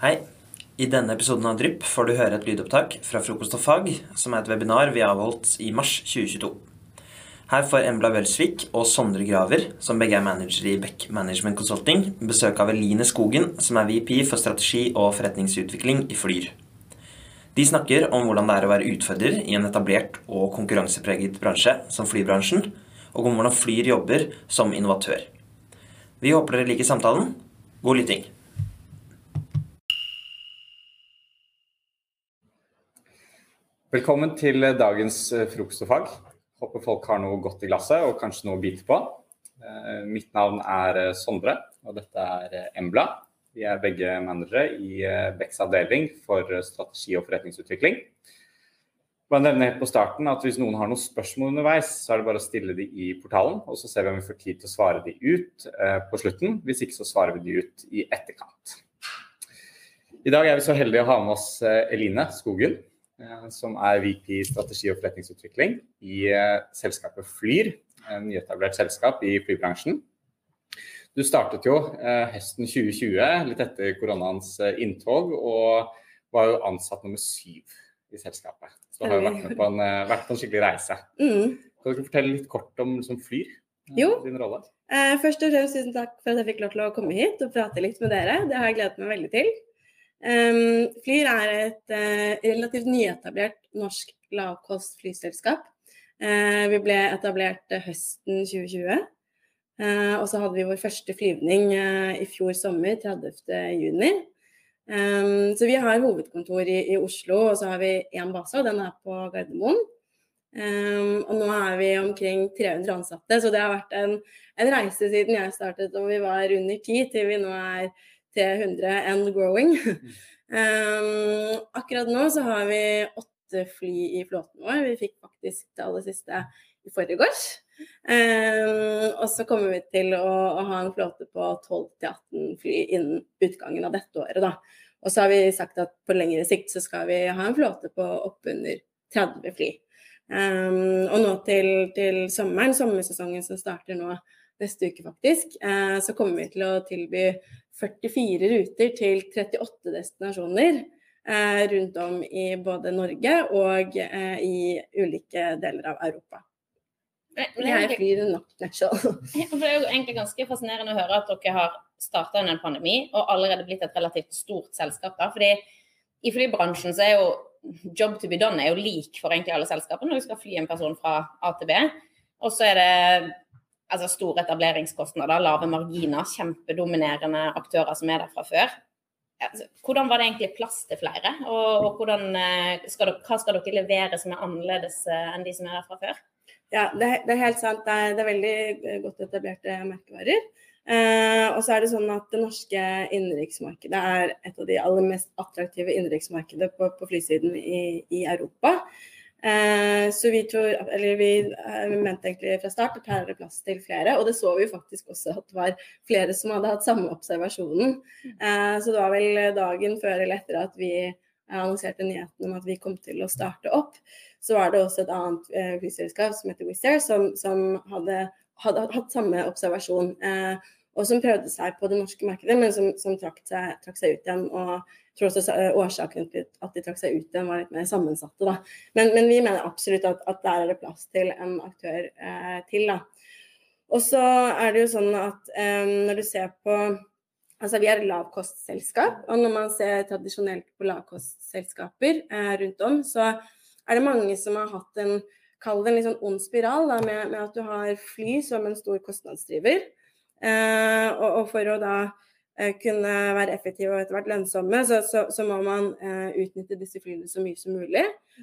Hei. I denne episoden av Drypp får du høre et lydopptak fra Frokost og fag, som er et webinar vi avholdt i mars 2022. Her får Embla Welsvik og Sondre Graver, som begge er managere i Beck Management Consulting, besøk av Eline Skogen, som er VP for strategi og forretningsutvikling i Flyr. De snakker om hvordan det er å være utfordrer i en etablert og konkurransepreget bransje som flybransjen, og om hvordan Flyr jobber som innovatør. Vi håper dere liker samtalen. God lytting. Velkommen til dagens eh, frokost og fag. Håper folk har noe godt i glasset og kanskje noe å bite på. Eh, mitt navn er eh, Sondre, og dette er Embla. Vi er begge managere i Becks avdeling for strategi og forretningsutvikling. Bare nevne helt på starten at Hvis noen har noen spørsmål underveis, så er det bare å stille de i portalen. og Så ser vi om vi får tid til å svare de ut på slutten. Hvis ikke så svarer vi de ut i etterkant. I dag er vi så heldige å ha med oss Eline Skogen. Eh, som er VP strategi og forretningsutvikling i eh, selskapet Flyr, en nyetablert selskap i flybransjen. Du startet jo eh, høsten 2020, litt etter koronaens inntog, og var jo ansatt nummer syv i selskapet. Så du har jo vært med på en, vært på en skikkelig reise. Mm. Kan du fortelle litt kort om liksom, Flyr? Jo. Din rolle? Først og fremst tusen takk for at jeg fikk lov til å komme hit og prate litt med dere. Det har jeg gledet meg veldig til. Um, Flyr er et uh, relativt nyetablert norsk lavkost-flyselskap. Uh, vi ble etablert uh, høsten 2020. og så hadde vi vår første flyvning i fjor sommer, 30.6. Um, så vi har hovedkontor i, i, Oslo, og så har vi én base, og den er på Gardermoen. Um, og nå er vi omkring 300 ansatte, så det har vært en, en reise siden jeg startet og vi var under ti, til vi nå er til 100 and growing. Um, akkurat nå så har vi åtte fly i flåten vår. Vi fikk faktisk det aller siste i forgårs. Um, og så kommer vi til å, å ha en flåte på 12-18 fly innen utgangen av dette året. Da. Og så har vi sagt at på lengre sikt så skal vi ha en flåte på oppunder 30 fly. Um, og nå til, til, sommeren, sommersesongen som starter nå neste uke faktisk, uh, så kommer vi til å tilby 44 ruter til 38 destinasjoner eh, rundt om i både Norge og eh, i ulike deler av Europa. Jeg flyr nok nutshell. Det er jo egentlig ganske fascinerende å høre at dere har starta under en pandemi og allerede blitt et relativt stort selskap. da, fordi i flybransjen så er jo job to be done er jo lik for egentlig alle selskapene når du skal fly en person fra A til B. Og så er det altså store etableringskostnader, lave marginer, kjempedominerende aktører som er der fra før. Altså, hvordan var det egentlig plass til flere, og, og hvordan, eh, skal dere, hva skal dere levere som er annerledes eh, enn de som er der fra før? Ja, det, det er helt sant. Det er, det er, veldig eh, godt etablerte merkevarer. Eh, og så er det sånn at det norske innenriksmarkedet er et av de aller mest attraktive innenriksmarkedene på, på flysiden i, i Europa. Eh, så vi tror, eller vi eh, mente egentlig fra start at her er det plass til flere. Og det så vi faktisk også at det var flere som hadde hatt samme observasjonen. Eh, så det var vel dagen før eller etter at vi annonserte nyheten om at vi kom til å starte opp, så var det også et annet flyselskap som heter Wizz Air, som, som hadde, hatt samme observasjon. Og som prøvde seg på det norske markedet, men som, som trakk, seg, trakk seg ut igjen. og tror også eh, årsaken til at de trakk seg ut igjen, var litt mer sammensatte. Da. Men, men vi mener absolutt at, at, der er det plass til en aktør eh, til. Da. Og så er det jo sånn at eh, når du ser på Altså vi er et lavkostselskap, og når man ser tradisjonelt på lavkostselskaper eh, rundt om, så er det mange som har hatt en Kall det en litt sånn ond spiral da, med, med, at du har fly som en stor kostnadsdriver. Eh, og, for å da Eh, kunne være effektive og etter hvert lønnsomme, så, så, så må man uh, utnytte disse flyene så mye som mulig.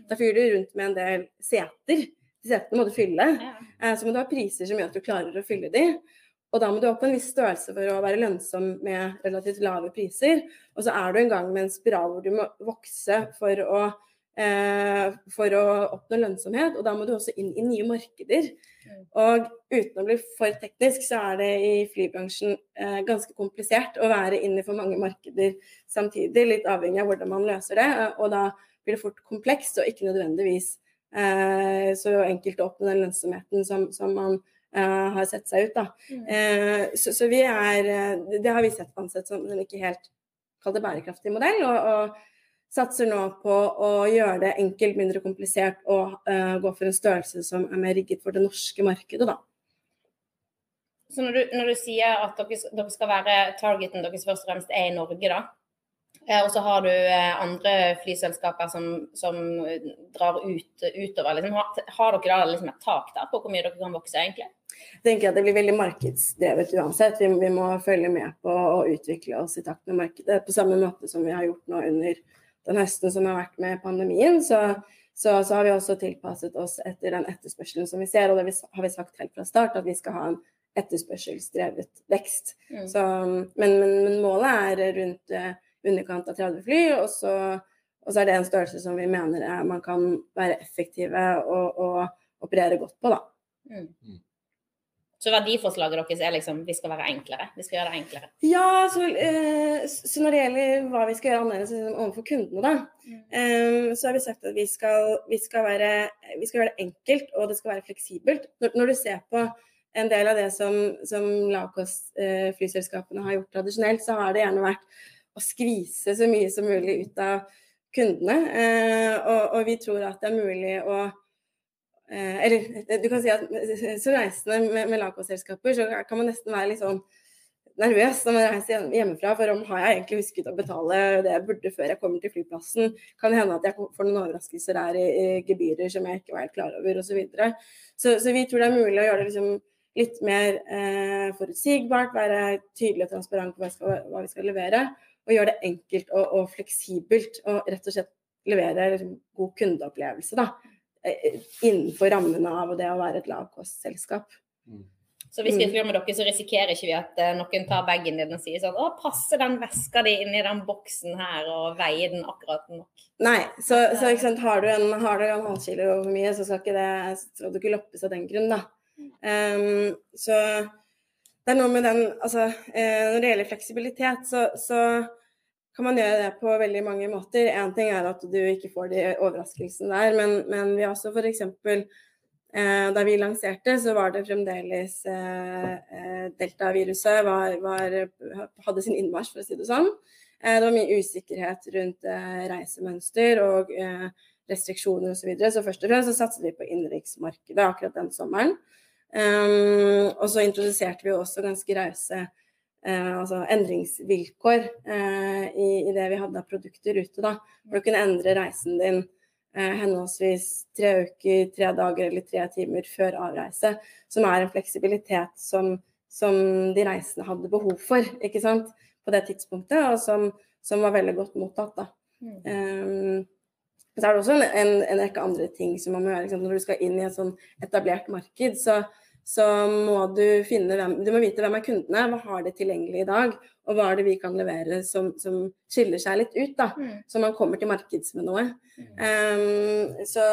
Da flyr du rundt med en del seter. De setene må du fylle. Så må du ha priser som gjør at du klarer å fylle de. Og da må du opp på en viss størrelse for å være lønnsom med relativt lave priser. Og så er du en gang med en spiral hvor du må vokse for å eh, for å oppnå lønnsomhet. Og da må du også inn i nye markeder. Og uten å bli for teknisk, så er det i flybransjen eh, ganske komplisert å være inne for mange markeder samtidig. Litt avhengig av hvordan man løser det. Og da blir det fort komplekst, og ikke nødvendigvis eh, så enkelt å oppnå den lønnsomheten som, som man har sett seg ut. Da. Mm. Så, så, vi er Det har vi sett ansett som, en ikke helt kall det bærekraftig modell. og, og satser nå på å gjøre det enkelt, mindre komplisert og uh, gå for en størrelse som er mer rigget for det norske markedet. da. Så når du, når du sier at dere, dere, skal være targeten deres først og fremst er i Norge, da, eh, og så har du eh, andre flyselskaper som, som drar ut, utover. Liksom, har, har, dere da liksom et tak der på hvor mye dere kan vokse, egentlig? Jeg tenker at Det blir veldig markedsdrevet uansett. Vi, vi må følge med på å utvikle oss i takt med markedet. På samme måte som vi har gjort nå under den høsten som har vært med pandemien, så, så, så, har vi også tilpasset oss etter den etterspørselen som vi ser. Og det har vi sagt helt fra start, at vi skal ha en etterspørselsdrevet vekst. Mm. Så, men, men, men, målet er rundt uh, underkant av 30 fly, og så, og så, er det en størrelse som vi mener er, man kan være effektive og, og operere godt på. da. Mm. Så verdiforslaget deres er liksom vi skal være enklere? Vi skal gjøre det enklere? Ja, så, eh, så når det gjelder hva vi skal gjøre annerledes liksom, overfor kundene, da, mm. eh, så har vi sagt at vi skal, vi, skal være, vi skal, gjøre det enkelt og det skal være fleksibelt. Når, når du ser på en del av det som, som lavkostflyselskapene eh, har gjort tradisjonelt, så har det gjerne vært å skvise så mye som mulig ut av kundene. Eh, og, og vi tror at det er mulig å eller du kan si at som reisende med, med lavkostselskaper, så kan man nesten være litt sånn nervøs når man reiser hjemmefra for om har jeg egentlig husket å betale det jeg burde før jeg kommer til flyplassen. Kan det hende at jeg får noen overraskelser der i, i gebyrer som jeg ikke var helt klar over osv. Så, videre. så Så vi tror det er mulig å gjøre det liksom litt mer eh, forutsigbart, være tydelig og transparent på hva vi, skal, hva vi skal, levere. Og gjøre det enkelt og, og fleksibelt, og rett og slett levere liksom, god kundeopplevelse. da. Eh, innenfor rammene av det å være et lavkostselskap. Mm. Så hvis vi flyr med dere, så risikerer ikke vi at uh, noen tar bagen din og sier sånn Å, passer den veska di inni den boksen her og veier den akkurat nok? Nei, så, så sant, har du en, har en halvkilo for mye, så skal, ikke det, skal du ikke loppes av den grunn, da. Um, så det er noe med den Altså, når det gjelder fleksibilitet, så, så kan man gjøre det på veldig mange måter. Én ting er at du ikke får de overraskelsene der, men, men vi har også f.eks. Eh, da vi lanserte, så var det fremdeles eh, eh, deltaviruset var, hadde sin innmarsj, for å si det sånn. Eh, det var mye usikkerhet rundt eh, reisemønster og eh, restriksjoner osv. Så, videre. så først og fremst så satset vi på innenriksmarkedet akkurat den sommeren. Um, og så introduserte vi også ganske rause eh, altså endringsvilkår eh, i, i, det vi hadde av produkter ute. da, For å kunne endre reisen din eh, henholdsvis tre uker, tre dager eller tre timer før avreise. Som er en fleksibilitet som, som de reisende hadde behov for ikke sant, på det tidspunktet, og som, som var veldig godt mottatt. da. Mm. Um, så er det også en, en, en, rekke andre ting som man må gjøre. Liksom, når du skal inn i et sånn etablert marked, så, så må du hvem Du må vite hvem er kundene, hva har de tilgjengelig i dag, og hva er det vi kan levere som, som skiller seg litt ut, da. Mm. Så man kommer til markeds med noe. Mm. Um, så,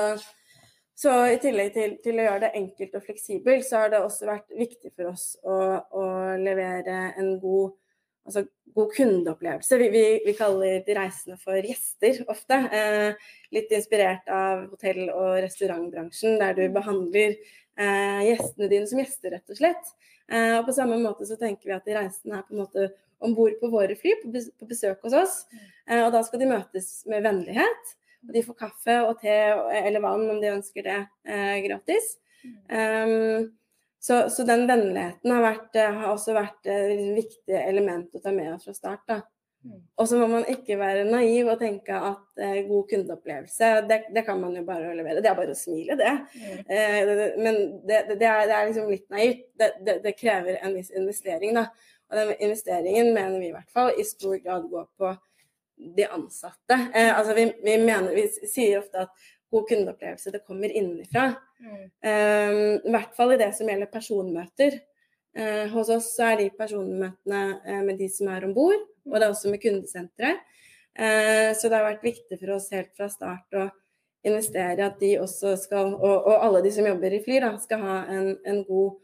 så, i tillegg til, til, å gjøre det enkelt og fleksibelt, så har det også vært viktig for oss å, å levere en god altså, god kundeopplevelse. Vi, vi, vi, kaller de reisende for gjester ofte. Eh, litt inspirert av hotell- og restaurantbransjen, der du behandler eh, gjestene dine som gjester, rett og slett. Eh, og på samme måte så tenker vi at de reisende er på en måte om bord på våre fly, på, besøk hos oss. Eh, og da skal de møtes med vennlighet. Og de får kaffe og te eller vann om de ønsker det eh, gratis. Um, så, så, den vennligheten har, vært, eh, har også vært et viktig element å ta med oss fra start. da. Mm. Og så må man ikke være naiv og tenke at eh, god kundeopplevelse, det, det, kan man jo bare levere. Det er bare å smile, det. Mm. Eh, men det, det, er, det, er, liksom litt naivt. Det, krever en viss investering, da. Og den investeringen mener vi i hvert fall i stor grad går på de ansatte. Eh, altså vi, vi, mener, vi sier ofte at god kundeopplevelse det kommer innenfra. Mm. Eh, I hvert fall i det som gjelder personmøter. Eh, hos oss er de personmøtene eh, med de som er om bord og det er også med kundesenteret. Eh, så det har vært viktig for oss helt fra start å investere at de også skal, og, og alle de som jobber i Fly, da, skal ha en, en god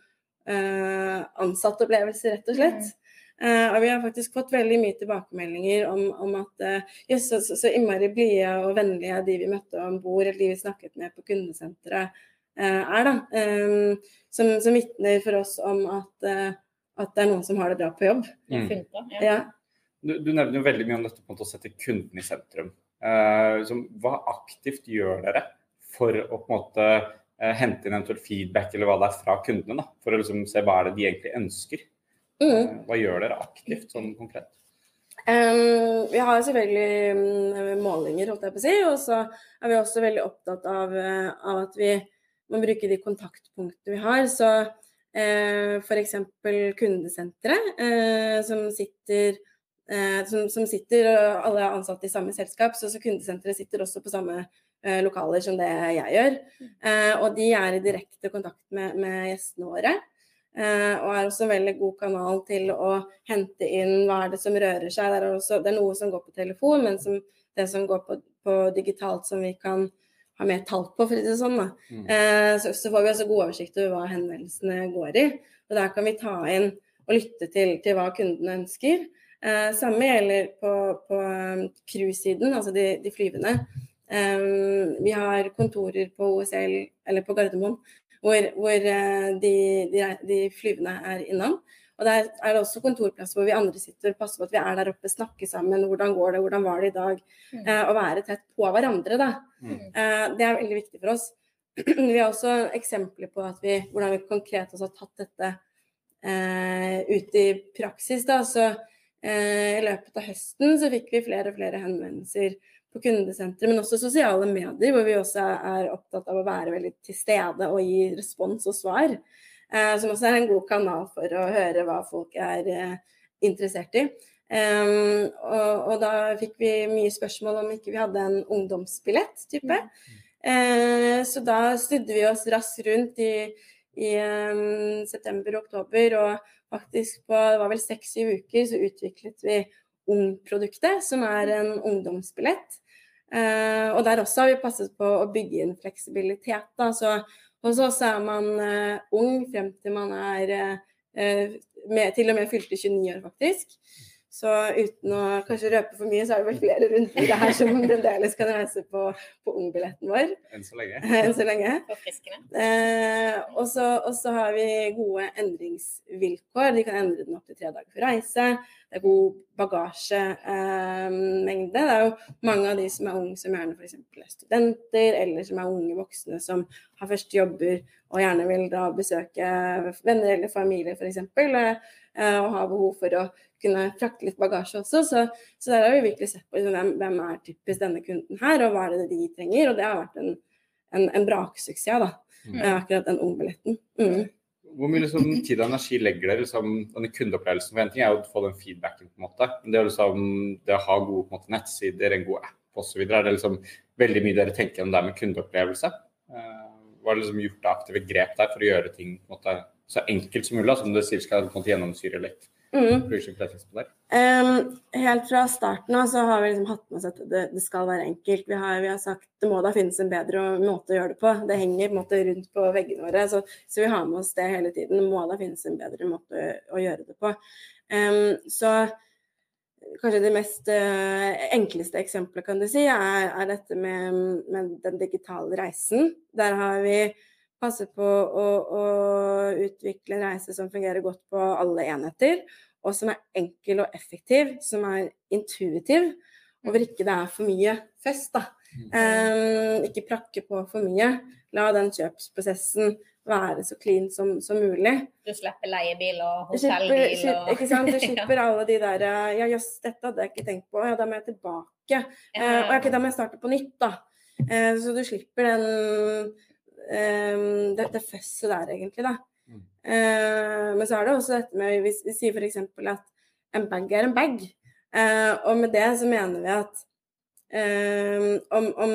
eh, ansattopplevelse, rett og slett. Uh, og vi har faktisk fått veldig mye tilbakemeldinger om, om at uh, jøss, så, så, så, innmari blide og vennlige de vi møtte om bord, eller de vi snakket med på kundesenteret, er. da, um, Som, som vitner for oss om at, at, det er noen som har det bra på jobb. Mm. Ja. Du, du, nevner jo veldig mye om dette på å sette kunden i sentrum. Eh, liksom, hva aktivt gjør dere for å på en måte eh, hente inn eventuelt feedback eller hva det er fra kundene? Da, for å liksom, se hva er det de egentlig ønsker? Mm. Eh, hva gjør dere aktivt sånn konkret? Um, vi har selvfølgelig um, målinger, holdt jeg på å si. Og så er vi også veldig opptatt av, uh, av at vi må bruke de kontaktpunktene vi har. Så eh, f.eks. kundesenteret, eh, som sitter eh, som, som, sitter, og alle er ansatte i samme selskap, så, så kundesenteret sitter også på samme eh, lokaler som det jeg gjør. Uh, og de er i direkte kontakt med, med gjestene våre. Uh, og er også en veldig god kanal til å hente inn hva er det som rører seg. Det er, også, det er noe som går på telefon, men som, det som går på, på, digitalt som vi kan ha mer tall på, for å si det sånn. Mm. Eh, så, så, får vi også god oversikt over hva henvendelsene går i. Og der kan vi ta inn og lytte til, til hva kundene ønsker. Eh, samme gjelder på, på cruise-siden, altså de, de flyvende. Eh, vi har kontorer på OSL, eller på Gardermoen, hvor, hvor eh, de, de, de, flyvende er innom. Og Der er det også kontorplasser hvor vi andre sitter og passer på at vi er der oppe, snakker sammen. Hvordan går det, hvordan var det i dag? Mm. Eh, å være tett på hverandre, da. Mm. Eh, det er veldig viktig for oss. Vi har også eksempler på vi, hvordan vi konkret også har tatt dette eh, ut i praksis. Da. Så eh, I løpet av høsten så fikk vi flere og flere henvendelser på kundesenteret, men også sosiale medier, hvor vi også er opptatt av å være veldig til stede og gi respons og svar. Eh, som også er en god kanal for å høre hva folk er eh, interessert i. Um, og, og, da fikk vi mye spørsmål om ikke vi hadde en ungdomsbillett type. Eh, så da snudde vi oss raskt rundt i, i um, september og oktober, og faktisk på det var vel seks-syv uker så utviklet vi Ung-produktet, som er en ungdomsbillett. Uh, og der også har vi passet på å bygge inn fleksibilitet. Da. Så hos oss er man uh, ung frem til man er uh, med, til og med fylte 29 år, faktisk. Så uten å kanskje røpe for mye, så er det vel flere rundt det her som fremdeles kan reise på, på ungbilletten vår. Enn så lenge. Enn så lenge. Eh, og så har vi gode endringsvilkår. De kan endre den opp til tre dager for reise. Det er god bagasjemengde. Eh, det er jo mange av de som er unge som gjerne f.eks. er studenter, eller som er unge voksne som har første jobber og gjerne vil da besøke venner eller familie f.eks. Eh, og har behov for å kunne frakte litt bagasje også. Så, så der har vi virkelig sett på liksom, hvem, hvem, er typisk denne kunden her, og hva er det de trenger. Og det har vært en, en, en braksuksess, da. Mm. Akkurat den ungbilletten. Mm. Hvor mye liksom, tid og energi legger dere liksom, denne kundeopplevelsen? For En ting er jo å få den feedbacken, på en måte. Men det, er liksom, det å ha gode måte, nettsider, en god app osv. Er det liksom veldig mye dere tenker om det med kundeopplevelse? Uh, hva er liksom gjort av aktive grep der for å gjøre ting på en måte, så enkelt som mulig? Som du sier skal gjennomsyre litt Mm. Um, helt fra starten av så har vi liksom hatt med oss at det, det skal være enkelt. Vi har, vi har, sagt det må da finnes en bedre måte å gjøre det på. Det henger på måte rundt på veggene våre, så, så, vi har med oss det hele tiden. Det må da finnes en bedre måte å, å gjøre det på. Um, så kanskje det mest uh, enkleste eksempelet kan du si, er, er dette med, med, den digitale reisen. Der har vi passer på å, å, utvikle en reise som fungerer godt på alle enheter, og som er enkel og effektiv, som er intuitiv, og hvor ikke det er for mye fest. da. Um, ikke prakke på for mye. La den kjøpsprosessen være så clean som, som mulig. Du slipper leiebil og hotellbil og Ikke sant. Du slipper alle de der Ja, jøss, dette hadde jeg ikke tenkt på. Ja, da må jeg tilbake. Ja. Uh, og okay, da må jeg starte på nytt, da. Uh, så du slipper den um, det, det føsset der, egentlig. da. Mm. Uh, men så er det også dette med Vi, vi sier f.eks. at en bag er en bag. Uh, og med det så mener vi at uh, om, om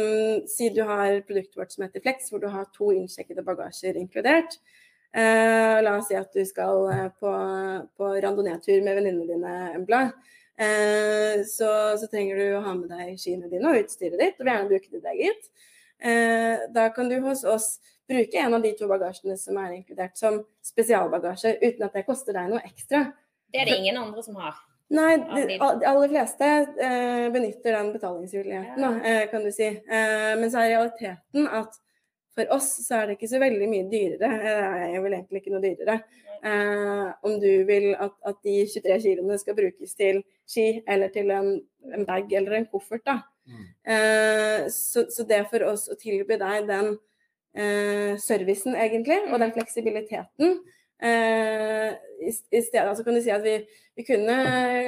Si du har produktet vårt som heter Flex, hvor du har to innsjekkede bagasjer inkludert. Uh, la oss si at du skal på, på randonee-tur med venninnene dine, Embla. Så, så, trenger du å ha med deg skiene dine og utstyret ditt, og gjerne bruke ditt eget. Eh, da kan du hos oss bruke en av de to bagasjene som er inkludert som spesialbagasje, uten at det koster deg noe ekstra. Det er det ingen andre som har? Nei, de, aller fleste eh, benytter den betalingsmuligheten, eh, kan du si. Eh, men så er realiteten at for oss så er det ikke så veldig mye dyrere. Det er vel egentlig ikke noe dyrere. Eh, om du vil at, at, de 23 kiloene skal brukes til ski eller til en, en bag eller en koffert. da. Mm. Eh, så, så, det for oss å tilby deg den eh, servicen, egentlig, og den fleksibiliteten eh, i, i, stedet altså kan du si at vi, vi, kunne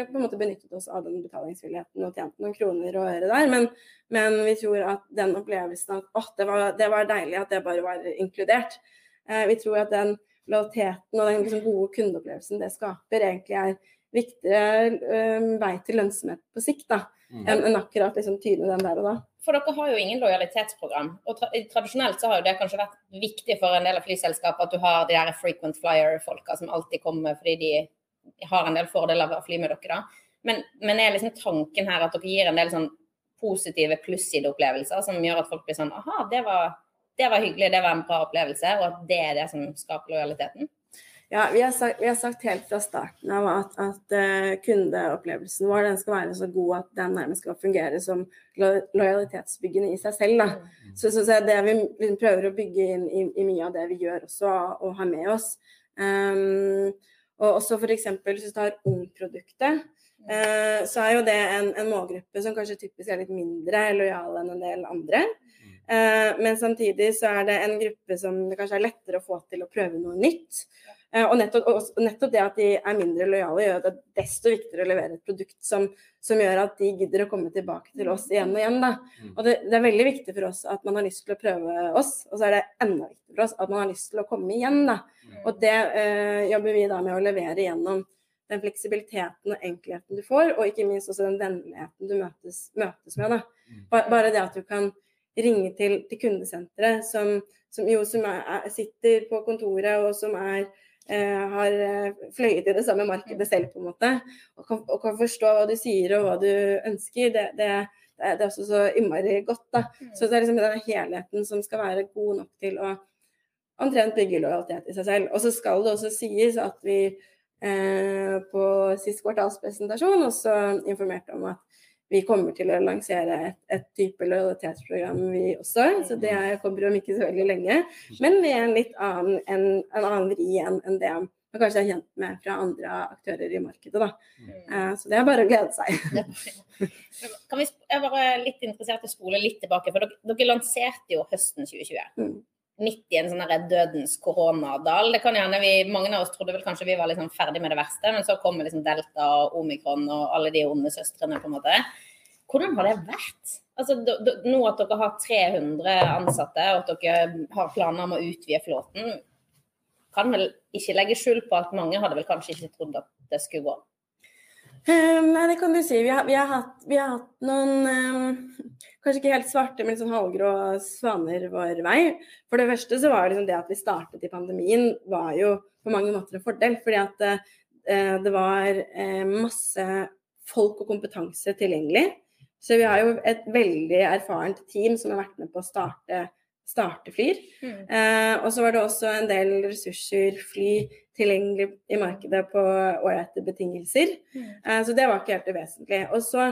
på en måte benyttet oss av den betalingsvilligheten og tjent noen kroner og øre der, men, men, vi tror at den opplevelsen at åh, det var, det var deilig at det bare var inkludert. Eh, vi tror at den lojaliteten og den liksom, gode kundeopplevelsen det skaper, egentlig er viktigere øh, vei til lønnsomhet på sikt da, mm. Enn en akkurat liksom, tyne den der og da. For dere har jo ingen lojalitetsprogram. og tra Tradisjonelt så har jo det kanskje vært viktig for en del av flyselskapet at du har de der frequent flyer-folka som alltid kommer fordi de har en del fordeler ved å fly med dere. da. Men, men er liksom tanken her at dere gir en del sånn positive plussideopplevelser som gjør at folk blir sånn aha, det var, det var hyggelig, det var en bra opplevelse, og at det er det som skaper lojaliteten? Ja, vi har, sagt, vi har, sagt, helt fra starten av at, at uh, kundeopplevelsen vår den skal være så god at den nærmest skal fungere som lo lojalitetsbyggende i seg selv. Da. Mm. Så, så, så det vi, vi, prøver å bygge inn i, i, mye av det vi gjør også, og har med oss. Um, og også f.eks. hvis du tar ungproduktet, uh, så er jo det en, en, målgruppe som kanskje typisk er litt mindre lojal enn en del andre. Uh, men samtidig så er det en gruppe som det kanskje er lettere å få til å prøve noe nytt. Eh, og nettopp, og nettopp, det at de er mindre lojale, gjør at det er desto viktigere å levere et produkt som, som, gjør at de gidder å komme tilbake til oss igjen og igjen. Da. Mm. Og det, det, er veldig viktig for oss at man har lyst til å prøve oss, og så er det enda viktigere for oss at man har lyst til å komme igjen. Da. Mm. Og det øh, jobber vi da med å levere gjennom den fleksibiliteten og enkelheten du får, og ikke minst også den vennligheten du møtes, møtes med. Da. Mm. Bare det at du kan ringe til, til kundesenteret, som, som, jo som er, sitter på kontoret og som er har eh, fløyet i det samme markedet selv, på en måte, og kan, og kan, forstå hva du sier og hva du ønsker, det, det, det er også så innmari godt. da. Mm. Så det er liksom den helheten som skal være god nok til å omtrent bygge lojalitet i seg selv. Og så skal det også sies at vi eh, på sist kvartalspresentasjon også informerte om at vi kommer til å lansere et, et type lojalitetsprogram, vi også. Så det kommer om ikke så veldig lenge. Men med en litt annen, en, en annen vri enn det man kanskje er kjent med fra andre aktører i markedet. Da. Uh, så det er bare å glede seg. kan vi, jeg var litt interessert i å spole litt tilbake, for dere, dere lanserte jo høsten 2020. Mm midt i en sånn dødens koronadal. Det kan gjerne vi, Mange av oss trodde vel kanskje vi var liksom ferdig med det verste, men så kommer liksom delta og omikron og alle de onde søstrene, på en måte. Hvordan har det vært? Altså, nå at dere har 300 ansatte, og at dere har planer om å utvide flåten, kan vel ikke legge skjul på at mange hadde vel kanskje ikke trodd at det skulle gå? Um, nei, det kan du si. Vi har, vi har, hatt, vi har hatt, noen um, kanskje ikke helt svarte, men sånn halvgrå svaner vår vei. For det første så var det, liksom det at vi startet i pandemien, var jo på mange måter en fordel. Fordi at uh, det var uh, masse folk og kompetanse tilgjengelig. Så vi har jo et veldig erfarent team som har vært med på å starte flyr. Mm. Uh, og så var det også en del ressurser, fly, tilgjengelig i markedet på ålreite betingelser. Mm. Eh, så det var ikke helt uvesentlig. Og så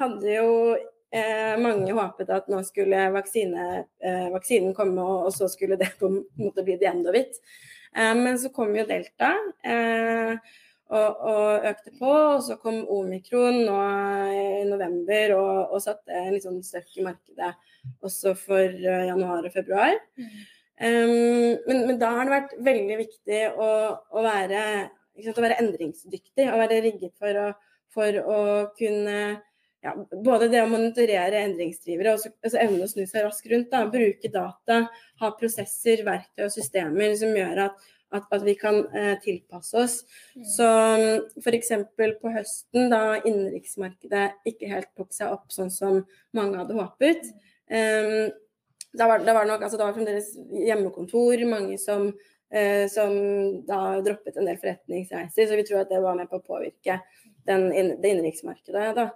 hadde jo eh, mange håpet at nå skulle vaksine, eh, vaksinen komme, og, og, så skulle det på en måte bli det enda hvitt. Eh, men så kom jo delta. Eh, og, og, økte på. Og så kom omikron nå i november og, og satte en litt sånn støkk i markedet også for uh, januar og februar. Mm. Um, men, men, da har det vært veldig viktig å, å, være, sant, å være, endringsdyktig og være rigget for å, for å kunne ja, både det å monitorere endringsdrivere og altså evne å snu seg raskt rundt. Da, bruke data, ha prosesser, verktøy og systemer som gjør at at, at vi kan eh, tilpasse oss. Mm. Så f.eks. på høsten, da innenriksmarkedet ikke helt tok seg opp sånn som mange hadde håpet, um, da, var, da, var nok, altså, det var fremdeles hjemmekontor, mange som, eh, som da droppet en del forretningsreiser. Så vi tror at det var med på å påvirke den, det innenriksmarkedet. da.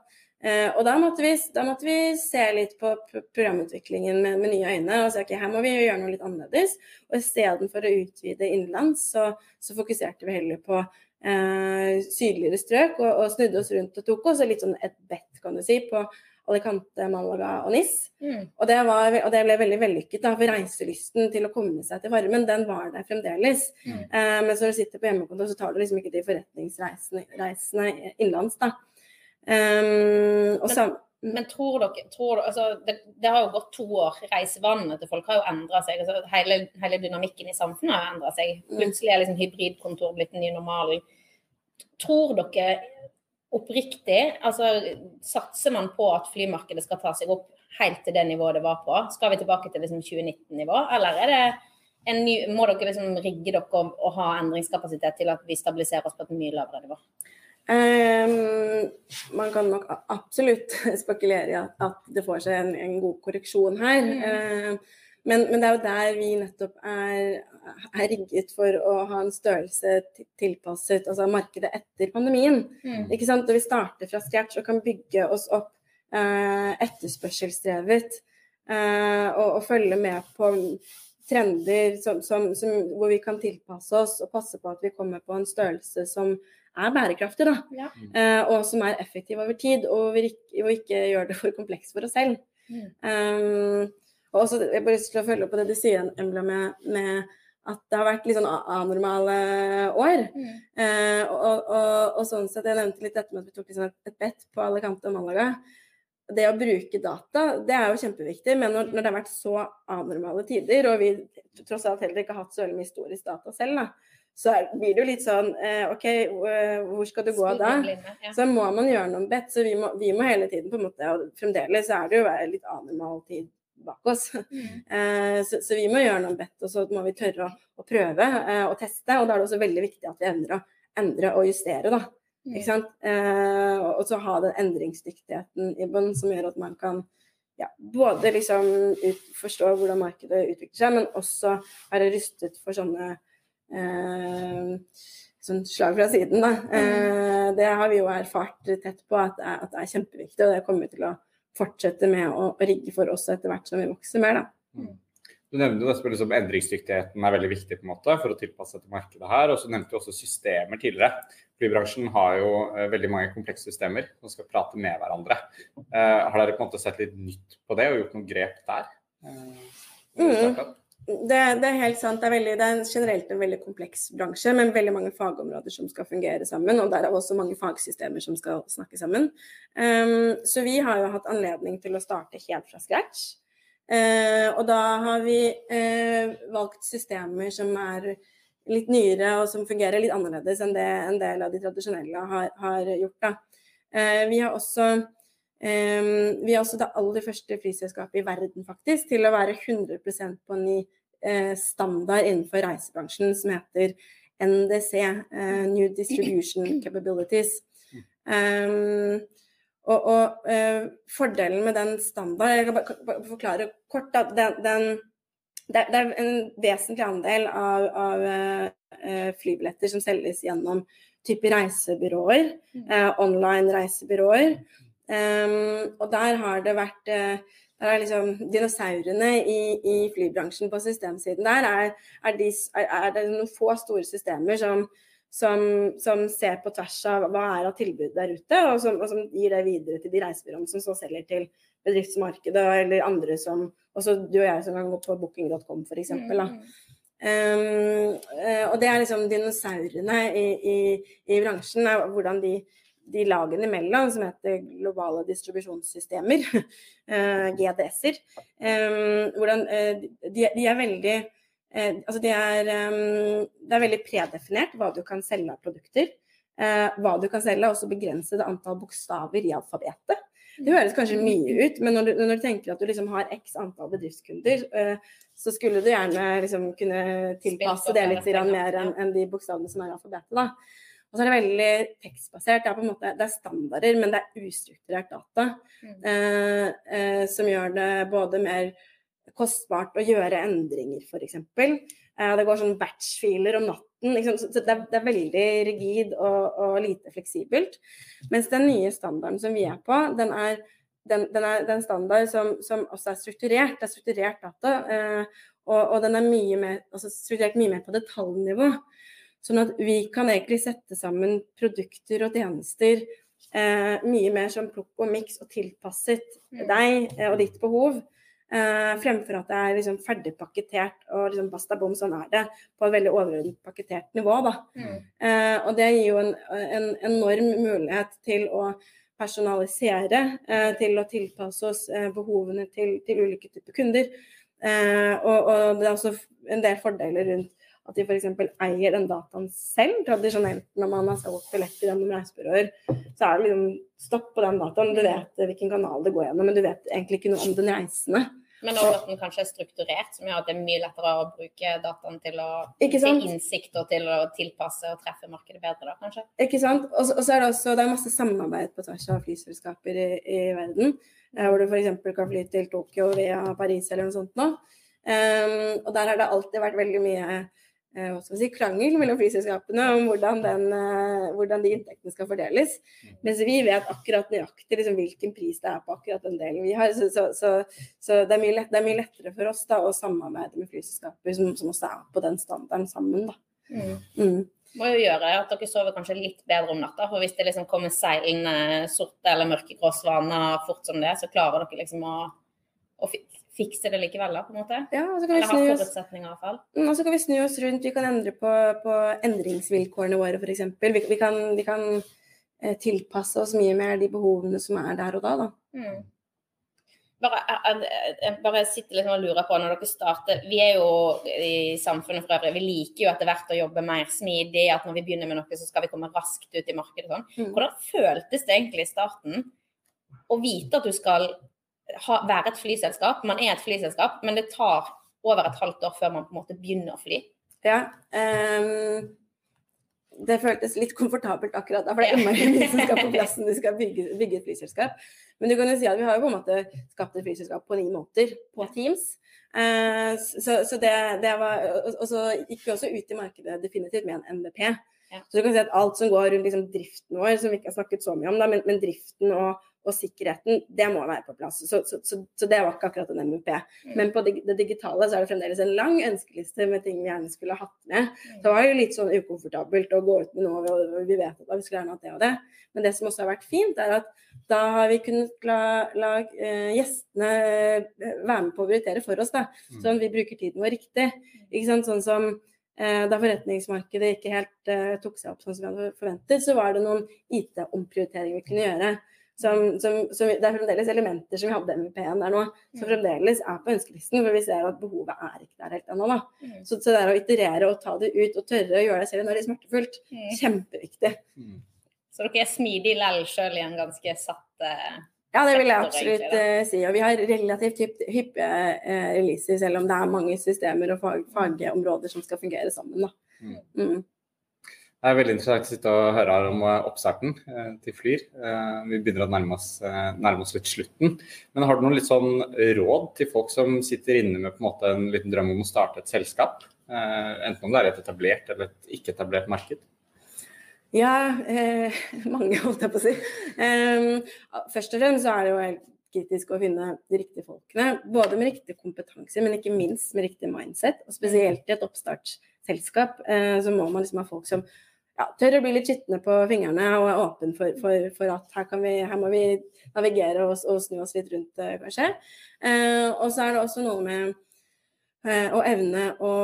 Eh, og da måtte, vi, da måtte, vi, se litt på programutviklingen med, med nye øyne. og si ok, her må vi gjøre noe litt annerledes. Og istedenfor å utvide innenlands, så, så, fokuserte vi heller på eh, sydligere strøk og, og, snudde oss rundt og tok oss litt sånn et bet, kan du si, på Alicante, Malaga og NIS. Mm. Og det, var, og det ble veldig vellykket. da, For reiselysten til å komme seg til varmen, den var der fremdeles. Mm. Eh, men når du sitter på hjemmekontor, så tar du liksom ikke de forretningsreisene reisene innenlands. da. Um, og sam, Men tror dere, tror dere altså, det, det har jo gått to år. Reisevanene til folk har jo endra seg. Altså, hele, hele dynamikken i samfunnet har endra seg. Mm. Plutselig er liksom hybridkontor blitt den nye normalen. Tror dere oppriktig altså Satser man på at flymarkedet skal ta seg opp helt til det nivået det var på? Skal vi tilbake til liksom 2019-nivå, eller er det en ny, må dere liksom rigge dere og, og ha endringskapasitet til at vi stabiliserer oss på et mye lavere nivå? Um, man kan nok absolutt spekulere i at, det får seg en, en god korreksjon her. Mm. Ehm, men, men det er jo der vi nettopp er, er rigget for å ha en størrelse tilpasset altså markedet etter pandemien. Mm. Ikke sant? Og vi starter fra scratch og kan bygge oss opp eh, etterspørselsdrevet eh, og, og følge med på trender som, som, som, hvor vi kan tilpasse oss og passe på at vi kommer på en størrelse som er bærekraftig, da. Ja. Eh, og som er effektiv over tid, og vi ikke, og ikke gjør det for komplekst for oss selv. Mm. Um, og også, jeg bare skal til å følge opp på det du sier, Embla, med, med at det har vært litt sånn anormale år. Mm. Eh, og, og, og sånn sett, Jeg nevnte litt dette med at vi tok liksom et, et bet på Alicante og Malaga. Det å bruke data det er jo kjempeviktig, men når, når det har vært så anormale tider, og vi tross alt heller ikke har hatt så veldig mye historisk data selv, da, så er, blir det jo litt sånn eh, OK, hvor- skal du gå da? Så må man gjøre noen bet. Så vi må, vi må hele tiden på en måte, og fremdeles er det jo litt anormal tid bak oss. Mm. Eh, så, så vi må gjøre noe bedt, og så må vi tørre å, å prøve eh, og teste. Og da er det også veldig viktig at vi evner å endre og justere, da. Mm. Ikke sant? Eh, og, og så ha den endringsdyktigheten i bunnen som gjør at man kan ja, både liksom ut, forstå hvordan markedet utvikler seg, men også være rustet for sånne eh, sånn slag fra siden. Da. Eh, det har vi jo erfart tett på at det er, at det er kjempeviktig, og det kommer vi til å fortsette med å, å rigge for oss etter hvert som vi vokser mer. Da. Du nevnte dette liksom endringsdyktigheten er veldig viktig på en måte for å tilpasse til markedet her. Og så nevnte du også systemer tidligere. Flybransjen har jo eh, veldig mange komplekse systemer som skal prate med hverandre. Eh, har dere på en måte sett litt nytt på det og gjort noen grep der? Eh, Mm. Det, det er helt sant. Det er, veldig, det er generelt en veldig kompleks bransje med veldig mange fagområder som skal fungere sammen, og derav også mange fagsystemer som skal snakke sammen. Um, så vi har jo hatt anledning til å starte helt fra scratch. Uh, og da har vi uh, valgt systemer som er litt nyere og som fungerer litt annerledes enn det en del av de tradisjonelle har, har gjort. Da. Uh, vi har også vi er også det aller første flyselskapet i verden faktisk til å være 100% på en ny eh, standard innenfor reisebransjen som heter NDC, eh, New Distribution Capabilities. Um, og, og eh, fordelen med den standarden Jeg kan bare, forklare kort at den, den det, er, en vesentlig andel av, av flybilletter som selges gjennom type reisebyråer, eh, online reisebyråer. Um, og der har det vært eh, der er liksom Dinosaurene i, i flybransjen på systemsiden der er, er, de, er, er det noen få store systemer som, som, som ser på tvers av hva er av tilbud der ute, og som, og som gir det videre til de reisebyråene som så selger til bedriftsmarkedet, eller andre som Også du og jeg som kan gå på booking.com f.eks. Mm. Um, eh, og det er liksom dinosaurene i, i, i bransjen, hvordan de, de lagene imellom, som heter globale distribusjonssystemer, eh, GDS-er, um, hvordan eh, de, de er veldig eh, altså de er, det er veldig predefinert hva du kan selge av produkter. Eh, hva du kan selge, og også begrense det antall bokstaver i alfabetet. Det høres kanskje mye ut, men når du, når du tenker at du liksom har x antall bedriftskunder, eh, så skulle du gjerne liksom kunne tilpasse det litt mer enn enn de bokstavene som er i alfabetet. da. Og så er det veldig tekstbasert. Det er på en måte, det er standarder, men det er ustrukturert data. Mm. Eh, eh, som gjør det både mer kostbart å gjøre endringer, f.eks. Eh, det går sånn batch-filer om natten. Liksom, så det er, det er veldig rigid og, og lite fleksibelt. Mens den nye standarden som vi er på, den er, den, den er, er standard som, som også er strukturert. Det er strukturert data. Eh, og, og den er mye mer, altså strukturert mye mer på detaljnivå. Sånn at vi kan egentlig sette sammen produkter og tjenester eh, mye mer som plukk og miks og tilpasset Mm. deg eh, og ditt behov. Eh, fremfor at det er liksom ferdig pakketert og liksom basta bom, sånn er det. På et veldig overordnet pakketert nivå. da. Mm. Eh, og det gir jo en, en enorm mulighet til å personalisere, eh, til å tilpasse oss eh, behovene til, til ulike typer kunder. Eh, og, og det er også en del fordeler rundt at de f.eks. eier den dataen selv. Tradisjonelt når man har solgt billetter gjennom reisebyråer, så er det liksom stopp på den dataen. Du vet hvilken kanal det går gjennom, men du vet egentlig ikke noe om den reisende. Men også at den kanskje er strukturert, som gjør at det er mye lettere å bruke dataen til å få til innsikt og til å tilpasse og treffe markedet bedre, da, kanskje. Ikke sant? Og så er det også det er masse samarbeid på tvers av flyselskaper i, i verden. eh, Hvor du f.eks. kan fly til Tokyo via Paris eller noe sånt nå. Um, og der har det alltid vært veldig mye eh, si, krangel mellom flyselskapene om hvordan, den, eh, hvordan de inntektene skal fordeles. Mens vi vet akkurat nøyaktig liksom, hvilken pris det er på akkurat den delen vi har. Så, så, så, så det, er mye lett, det er mye lettere for oss da, å samarbeide med flyselskaper som, som også er på den standarden sammen. Da. Mm. Må jo gjøre at dere sover kanskje litt bedre om natta. For hvis det liksom kommer seilende sorte eller mørkegrå svaner fort som det, så klarer dere liksom å, å fikse det likevel, da, på en måte. Ja, og så kan vi Eller vi snu forutsetninger, iallfall. Mm, Og så kan vi snu oss rundt. Vi kan endre på, på endringsvilkårene våre, f.eks. Vi, vi kan, vi kan eh, tilpasse oss mye mer de behovene som er der og da. da. Mm. Bare, jeg, jeg, jeg bare sitter litt og lurer på når dere starter Vi er jo i samfunnet for øvrig, vi liker jo etter hvert å jobbe mer smidig. At når vi begynner med noe, så skal vi komme raskt ut i markedet. Sånn. Mm. Hvordan føltes det egentlig i starten å vite at du skal ha, være et flyselskap? Man er et flyselskap, men det tar over et halvt år før man på en måte begynner å fly. Ja, um, det føltes litt komfortabelt akkurat da, for det er innmari mye som skal på plassen, du skal bygge, bygge et flyselskap. Men du kan jo si at vi har jo på en måte skapt et flyselskap på ni måneder på Teams. Uh, så, så det, det var, og så gikk vi også ut i markedet definitivt med en MVP. Ja. Så du kan si at alt som går rundt liksom, driften vår, som vi ikke har snakket så mye om, da, men, men driften og, og sikkerheten, det må være på plass. Så, så, så, så det var ikke akkurat en MVP. Men på det, det digitale så er det fremdeles en lang ønskeliste med ting vi gjerne skulle hatt med. Det var jo litt sånn ukomfortabelt å gå ut med noe og vi vet at vi skulle gjerne hatt det og det. Men det som også har vært fint, er at da har vi kunnet la, la uh, gjestene eh, være med på å prioritere for oss. da, Sånn at vi bruker tiden vår riktig. Ikke sant? Sånn som eh, da forretningsmarkedet ikke helt uh, tok seg opp sånn som vi hadde forventet, så var det noen IT-omprioriteringer vi kunne gjøre. Som, som, som, det er fremdeles elementer som vi hadde MVP-en der nå, som fremdeles er på ønskelisten. For vi ser at behovet er ikke der helt ennå. da. Mm. Så, så det er å iterere og ta det ut og tørre å gjøre det selv når det er smertefullt, Mm. kjempeviktig. Mm. Så dere er smidige lell sjøl i en ganske satt uh... Ja, det vil jeg absolutt eh, si. Og vi har relativt hypp- hyppige uh, releaser, selv om det er mange systemer og fag, fagområder som skal fungere sammen. Da. Mm. Det er veldig interessant å sitte og høre om eh, oppstarten eh, til Flyr. Eh, vi begynner å nærme oss, nærme oss litt slutten. Men har du noen litt sånn råd til folk som sitter inne med på en måte en liten drøm om å starte et selskap? Enten om det er et etablert eller et ikke-etablert marked? Ja, eh, mange holdt jeg på å si. Eh, først og fremst så er det jo helt kritisk å finne de riktige folkene. Både med riktig kompetanse, men ikke minst med riktig mindset. Og spesielt i et oppstartsselskap eh, så må man liksom ha folk som ja, tør å bli litt skitne på fingrene og er åpen for, for, for at her, vi, her må vi navigere og, og snu oss litt rundt, eh, kanskje. Eh, og så er det også noe med eh, å evne å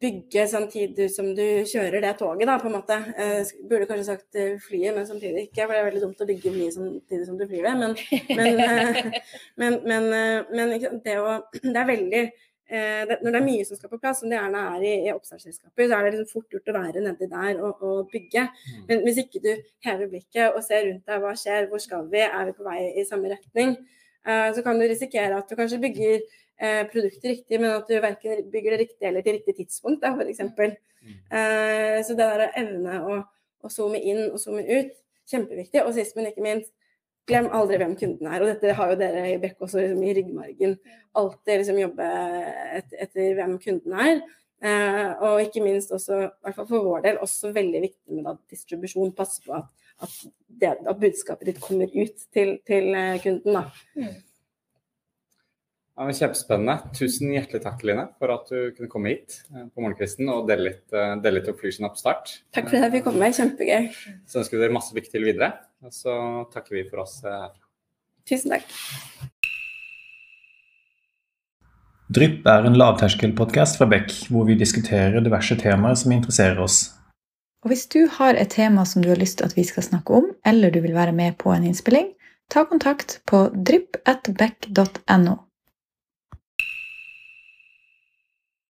bygge samtidig som du kjører det toget, da, på en måte. Eh, burde kanskje sagt eh, flyet, men samtidig ikke, for det er veldig dumt å bygge flyet samtidig som du flyr det. Men, men, eh, men, men, det, å, det er veldig det, Når det er mye som skal på plass, som det gjerne er i, i oppstartsselskaper, så er det liksom fort gjort å være nedi der og, og bygge. Men hvis ikke du hever blikket og ser rundt deg, hva skjer, hvor skal vi, er vi på vei i samme retning, eh, så kan du risikere at du kanskje bygger eh, produktet riktig, men at du verken bygger det riktig eller til riktig tidspunkt, da, f.eks. Eh, så det der å evne å, å zoome inn og zoome ut, kjempeviktig. Og sist, men ikke minst, glem aldri hvem kunden er. Og dette har jo dere i Bekk også liksom, i ryggmargen. Alltid liksom, jobbe et, etter hvem kunden er. Eh, og ikke minst også, i hvert fall for vår del, også veldig viktig med da, distribusjon. Passe på at, at, det, at budskapet ditt kommer ut til, til eh, kunden. Da. Ja, Kjempespennende. Tusen hjertelig takk, Line, for at du kunne komme hit eh, på morgenkvisten og dele litt, eh, dele litt om Flysion Oppstart. Takk for at jeg fikk komme. Kjempegøy. Så ønsker vi dere masse lykke til videre. Og så takker vi for oss eh, herfra. Tusen takk. Drypp er en lavterskelpodkast fra Beck, hvor vi diskuterer diverse temaer som interesserer oss. Og hvis du har et tema som du har lyst til at vi skal snakke om, eller du vil være med på en innspilling, ta kontakt på drypp.beck.no.